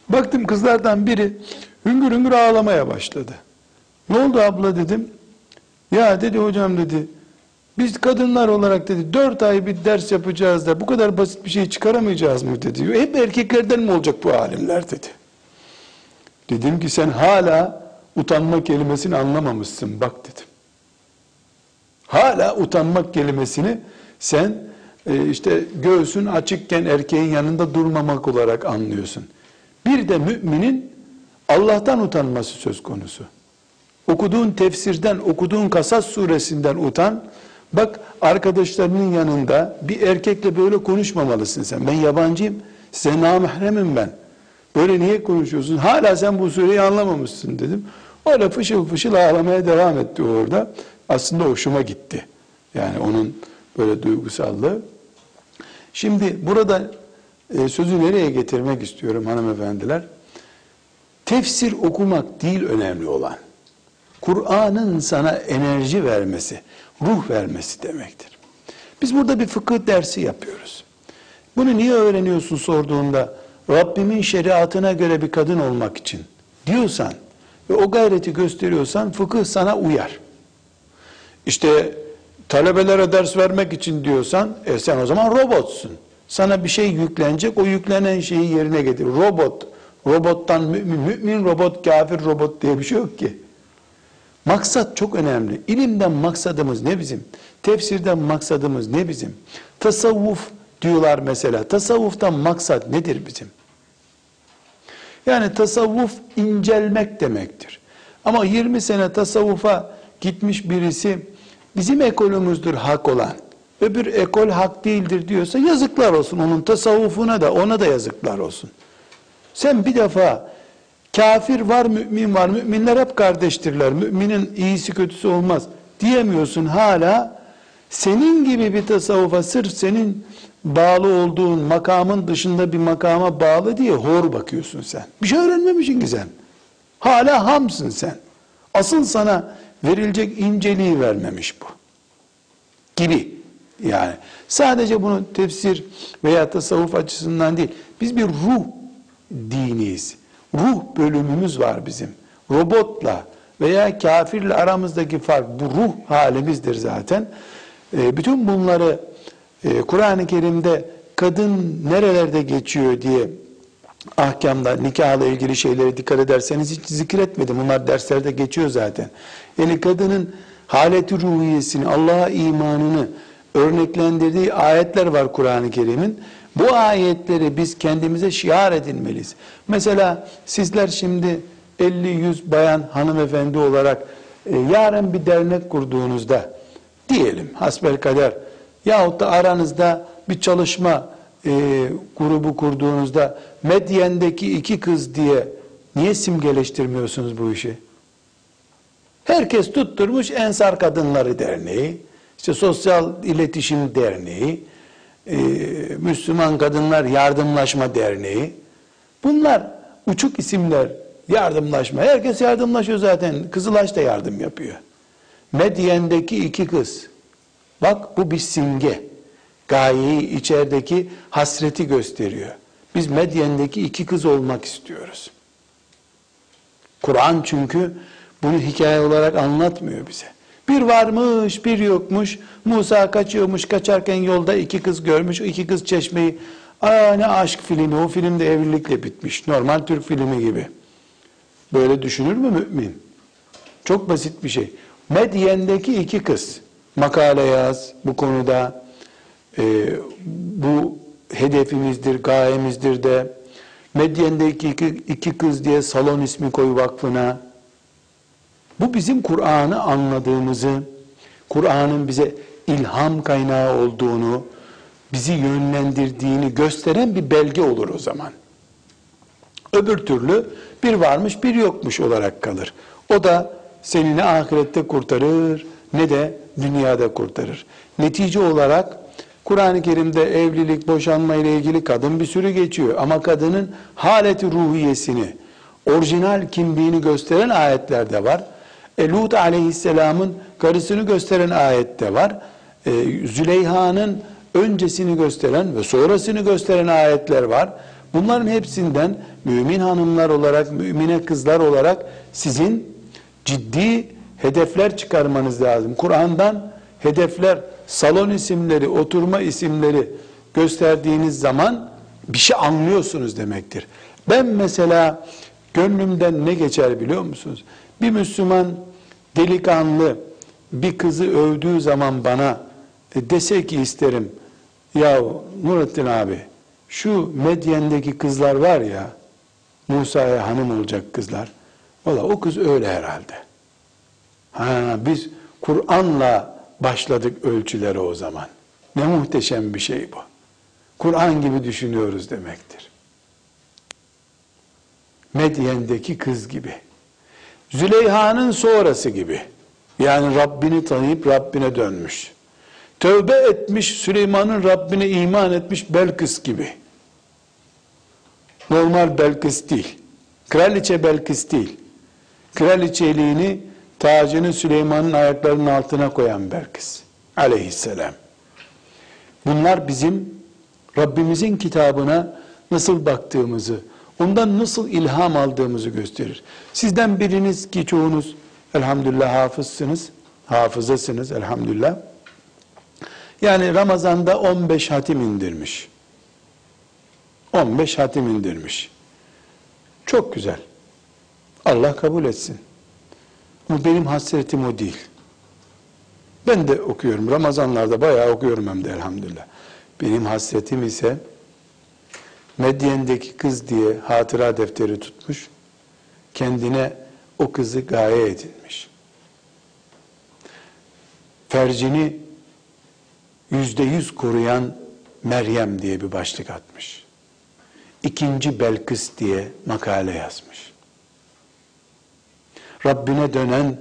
Baktım kızlardan biri hüngür hüngür ağlamaya başladı. Ne oldu abla dedim. Ya dedi hocam dedi. Biz kadınlar olarak dedi dört ay bir ders yapacağız da bu kadar basit bir şey çıkaramayacağız mı dedi. Hep erkeklerden mi olacak bu alimler dedi. Dedim ki sen hala utanma kelimesini anlamamışsın bak dedim. Hala utanmak kelimesini sen e, işte göğsün açıkken erkeğin yanında durmamak olarak anlıyorsun. Bir de müminin Allah'tan utanması söz konusu. Okuduğun tefsirden, okuduğun Kasas suresinden utan. Bak arkadaşlarının yanında bir erkekle böyle konuşmamalısın sen. Ben yabancıyım, size namahremim ben. Böyle niye konuşuyorsun? Hala sen bu sureyi anlamamışsın dedim. Öyle fışıl fışıl ağlamaya devam etti orada. Aslında hoşuma gitti. Yani onun böyle duygusallığı. Şimdi burada e, sözü nereye getirmek istiyorum hanımefendiler? Tefsir okumak değil önemli olan. Kur'an'ın sana enerji vermesi, ruh vermesi demektir. Biz burada bir fıkıh dersi yapıyoruz. Bunu niye öğreniyorsun sorduğunda Rabbimin şeriatına göre bir kadın olmak için diyorsan ve o gayreti gösteriyorsan fıkıh sana uyar. İşte talebelere ders vermek için diyorsan e sen o zaman robotsun. Sana bir şey yüklenecek o yüklenen şeyi yerine getir. Robot, robottan mümin, mümin robot, kafir robot diye bir şey yok ki. Maksat çok önemli. İlimden maksadımız ne bizim? Tefsirden maksadımız ne bizim? Tasavvuf diyorlar mesela. Tasavvuftan maksat nedir bizim? Yani tasavvuf incelmek demektir. Ama 20 sene tasavvufa gitmiş birisi bizim ekolümüzdür hak olan. Öbür ekol hak değildir diyorsa yazıklar olsun onun tasavvufuna da ona da yazıklar olsun. Sen bir defa kafir var mümin var müminler hep kardeştirler müminin iyisi kötüsü olmaz diyemiyorsun hala senin gibi bir tasavvufa sırf senin bağlı olduğun makamın dışında bir makama bağlı diye hor bakıyorsun sen. Bir şey öğrenmemişsin ki sen. Hala hamsın sen. Asıl sana verilecek inceliği vermemiş bu. gibi yani. Sadece bunu tefsir veya tasavvuf açısından değil. Biz bir ruh diniyiz. Ruh bölümümüz var bizim. Robotla veya kafirle aramızdaki fark bu ruh halimizdir zaten. E, bütün bunları e, Kur'an-ı Kerim'de kadın nerelerde geçiyor diye ahkamda nikahla ilgili şeylere dikkat ederseniz hiç zikretmedim. Bunlar derslerde geçiyor zaten. Yani kadının haleti ruhiyesini, Allah'a imanını örneklendirdiği ayetler var Kur'an-ı Kerim'in. Bu ayetleri biz kendimize şiar edinmeliyiz. Mesela sizler şimdi 50-100 bayan hanımefendi olarak e, yarın bir dernek kurduğunuzda diyelim hasbel kader yahut da aranızda bir çalışma e, grubu kurduğunuzda Medyen'deki iki kız diye niye simgeleştirmiyorsunuz bu işi? Herkes tutturmuş Ensar Kadınları Derneği, işte Sosyal İletişim Derneği, e, Müslüman Kadınlar Yardımlaşma Derneği. Bunlar uçuk isimler, yardımlaşma. Herkes yardımlaşıyor zaten. Kızılaş da yardım yapıyor. Medyen'deki iki kız. Bak bu bir simge. Gayeyi içerideki hasreti gösteriyor. Biz Medyen'deki iki kız olmak istiyoruz. Kur'an çünkü bunu hikaye olarak anlatmıyor bize. Bir varmış, bir yokmuş. Musa kaçıyormuş, kaçarken yolda iki kız görmüş. İki kız çeşmeyi, aa ne aşk filmi, o film de evlilikle bitmiş. Normal Türk filmi gibi. Böyle düşünür mü mümin? Çok basit bir şey. Medyen'deki iki kız, makale yaz bu konuda, e, bu hedefimizdir, gayemizdir de, Medyen'deki iki, iki kız diye salon ismi koy vakfına, bu bizim Kur'an'ı anladığımızı, Kur'an'ın bize ilham kaynağı olduğunu, bizi yönlendirdiğini gösteren bir belge olur o zaman. Öbür türlü bir varmış bir yokmuş olarak kalır. O da seni ne ahirette kurtarır ne de dünyada kurtarır. Netice olarak Kur'an-ı Kerim'de evlilik, boşanma ile ilgili kadın bir sürü geçiyor. Ama kadının haleti ruhiyesini, orijinal kimliğini gösteren ayetler de var. E, Lut aleyhisselamın karısını gösteren ayette var. E, Züleyha'nın öncesini gösteren ve sonrasını gösteren ayetler var. Bunların hepsinden mümin hanımlar olarak, mümine kızlar olarak sizin ciddi hedefler çıkarmanız lazım. Kur'an'dan hedefler, salon isimleri, oturma isimleri gösterdiğiniz zaman bir şey anlıyorsunuz demektir. Ben mesela gönlümden ne geçer biliyor musunuz? Bir Müslüman delikanlı bir kızı övdüğü zaman bana e, dese ki isterim ya Nurettin abi şu Medyen'deki kızlar var ya Musa'ya hanım olacak kızlar. Valla o kız öyle herhalde. Ha, biz Kur'an'la başladık ölçülere o zaman. Ne muhteşem bir şey bu. Kur'an gibi düşünüyoruz demektir. Medyen'deki kız gibi. Züleyha'nın sonrası gibi. Yani Rabbini tanıyıp Rabbine dönmüş. Tövbe etmiş Süleyman'ın Rabbine iman etmiş Belkıs gibi. Normal Belkıs değil. Kraliçe Belkıs değil. Kraliçeliğini tacını Süleyman'ın ayaklarının altına koyan Belkıs. Aleyhisselam. Bunlar bizim Rabbimizin kitabına nasıl baktığımızı, ondan nasıl ilham aldığımızı gösterir. Sizden biriniz ki çoğunuz elhamdülillah hafızsınız, hafızasınız elhamdülillah. Yani Ramazan'da 15 hatim indirmiş. 15 hatim indirmiş. Çok güzel. Allah kabul etsin. Ama benim hasretim o değil. Ben de okuyorum. Ramazanlarda bayağı okuyorum hem de elhamdülillah. Benim hasretim ise Medyen'deki kız diye hatıra defteri tutmuş. Kendine o kızı gaye edinmiş. Fercini yüzde yüz koruyan Meryem diye bir başlık atmış. İkinci Belkıs diye makale yazmış. Rabbine dönen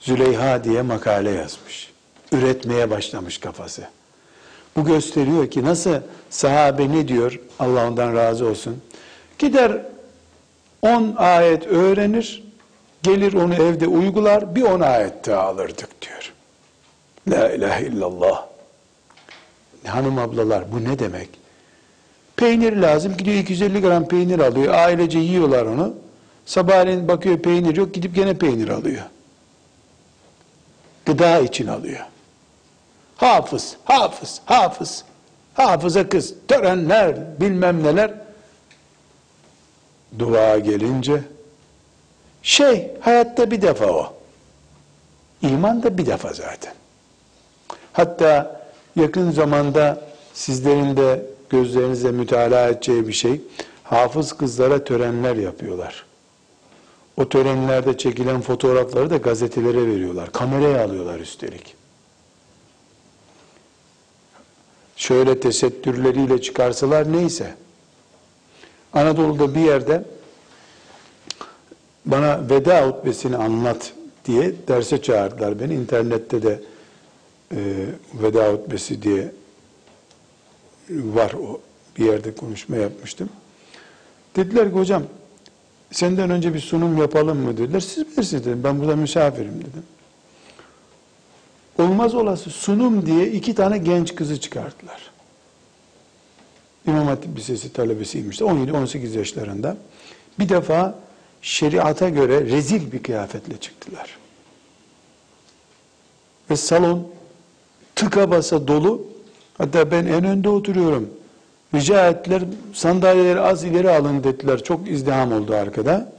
Züleyha diye makale yazmış. Üretmeye başlamış kafası. Bu gösteriyor ki nasıl sahabe ne diyor? Allah ondan razı olsun. Gider 10 ayet öğrenir, gelir onu evde uygular, bir 10 ayet daha alırdık diyor. La ilahe illallah. Hanım ablalar bu ne demek? Peynir lazım. Gidiyor 250 gram peynir alıyor. Ailece yiyorlar onu. Sabahleyin bakıyor peynir yok. Gidip gene peynir alıyor. Gıda için alıyor. Hafız, hafız, hafız. Hafıza kız, törenler, bilmem neler. Dua gelince şey hayatta bir defa o. İman da bir defa zaten. Hatta yakın zamanda sizlerin de gözlerinize mütalaa edeceği bir şey, hafız kızlara törenler yapıyorlar. O törenlerde çekilen fotoğrafları da gazetelere veriyorlar. Kameraya alıyorlar üstelik. Şöyle tesettürleriyle çıkarsalar neyse. Anadolu'da bir yerde bana veda hutbesini anlat diye derse çağırdılar beni. İnternette de e, veda hutbesi diye var o bir yerde konuşma yapmıştım. Dediler ki hocam senden önce bir sunum yapalım mı dediler. Siz bilirsiniz dedim. Ben burada misafirim dedim. Olmaz olası sunum diye iki tane genç kızı çıkarttılar. İmam Hatip Lisesi talebesiymiş. 17-18 yaşlarında. Bir defa şeriata göre rezil bir kıyafetle çıktılar. Ve salon tıka basa dolu. Hatta ben en önde oturuyorum. Rica ettiler sandalyeleri az ileri alın dediler. Çok izdiham oldu arkada.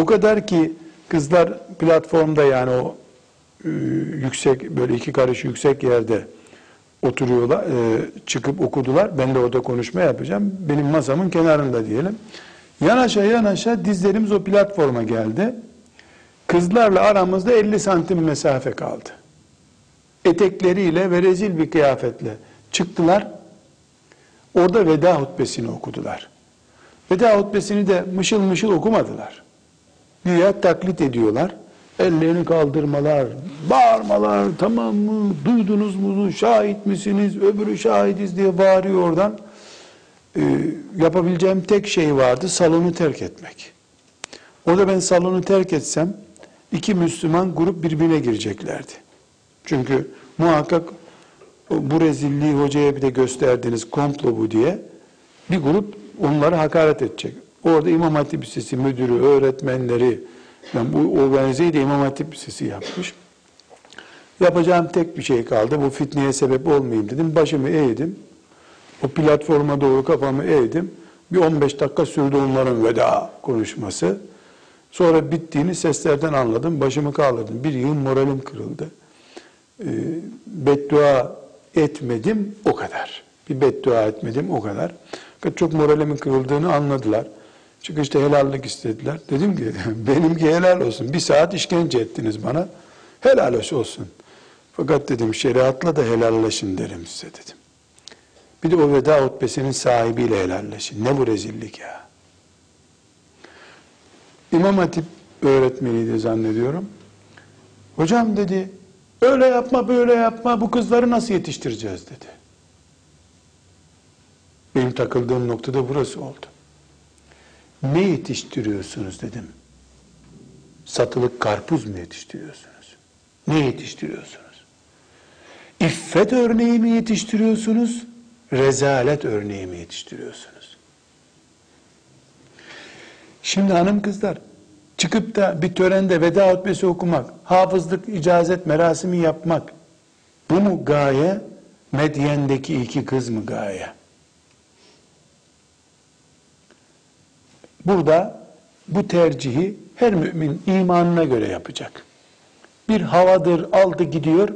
O kadar ki kızlar platformda yani o yüksek böyle iki karış yüksek yerde oturuyorlar, e, çıkıp okudular. Ben de orada konuşma yapacağım. Benim masamın kenarında diyelim. Yanaşa yanaşa dizlerimiz o platforma geldi. Kızlarla aramızda 50 santim mesafe kaldı. Etekleriyle ve rezil bir kıyafetle çıktılar. Orada veda hutbesini okudular. Veda hutbesini de mışıl mışıl okumadılar. Güya taklit ediyorlar. Ellerini kaldırmalar, bağırmalar, tamam mı, duydunuz mu, şahit misiniz, öbürü şahidiz diye bağırıyor oradan. Ee, yapabileceğim tek şey vardı, salonu terk etmek. Orada ben salonu terk etsem, iki Müslüman grup birbirine gireceklerdi. Çünkü muhakkak bu rezilliği hocaya bir de gösterdiniz, komplo bu diye bir grup onları hakaret edecek. Orada İmam Hatip Lisesi müdürü, öğretmenleri, yani bu organizeyi de İmam Hatip Lisesi yapmış. Yapacağım tek bir şey kaldı. Bu fitneye sebep olmayayım dedim. Başımı eğdim. O platforma doğru kafamı eğdim. Bir 15 dakika sürdü onların veda konuşması. Sonra bittiğini seslerden anladım. Başımı kaldırdım. Bir yıl moralim kırıldı. Ee, beddua etmedim o kadar. Bir beddua etmedim o kadar. Çok moralimin kırıldığını anladılar. Çıkışta helallik istediler. Dedim ki benimki helal olsun. Bir saat işkence ettiniz bana. Helal olsun. Fakat dedim şeriatla da helalleşin derim size dedim. Bir de o veda hutbesinin sahibiyle helalleşin. Ne bu rezillik ya. İmam Hatip öğretmeniydi zannediyorum. Hocam dedi, öyle yapma böyle yapma bu kızları nasıl yetiştireceğiz dedi. Benim takıldığım noktada burası oldu. Ne yetiştiriyorsunuz dedim. Satılık karpuz mu yetiştiriyorsunuz? Ne yetiştiriyorsunuz? İffet örneği mi yetiştiriyorsunuz? Rezalet örneği mi yetiştiriyorsunuz? Şimdi hanım kızlar çıkıp da bir törende veda hutbesi okumak, hafızlık icazet merasimi yapmak bu mu gaye? Medyen'deki iki kız mı gaye? Burada bu tercihi her mümin imanına göre yapacak. Bir havadır aldı gidiyor.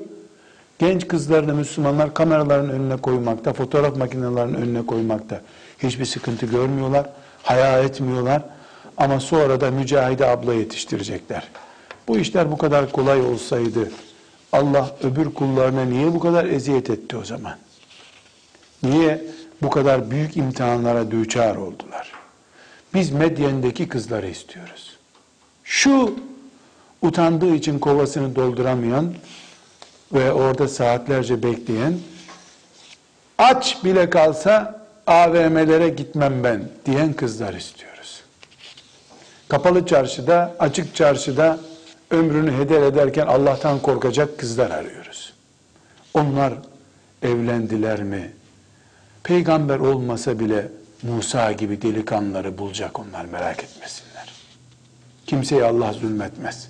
Genç kızlarını Müslümanlar kameraların önüne koymakta, fotoğraf makinelerinin önüne koymakta. Hiçbir sıkıntı görmüyorlar, haya etmiyorlar. Ama sonra da Mücahide abla yetiştirecekler. Bu işler bu kadar kolay olsaydı Allah öbür kullarına niye bu kadar eziyet etti o zaman? Niye bu kadar büyük imtihanlara düçar oldular? Biz Medyen'deki kızları istiyoruz. Şu utandığı için kovasını dolduramayan ve orada saatlerce bekleyen aç bile kalsa AVM'lere gitmem ben diyen kızlar istiyoruz. Kapalı çarşıda, açık çarşıda ömrünü heder ederken Allah'tan korkacak kızlar arıyoruz. Onlar evlendiler mi? Peygamber olmasa bile Musa gibi delikanlıları bulacak onlar merak etmesinler. Kimseye Allah zulmetmez.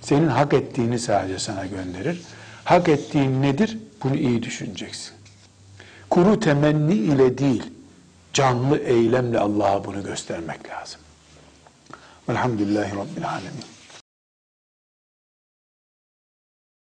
Senin hak ettiğini sadece sana gönderir. Hak ettiğin nedir? Bunu iyi düşüneceksin. Kuru temenni ile değil, canlı eylemle Allah'a bunu göstermek lazım. Velhamdülillahi Rabbil Alemin.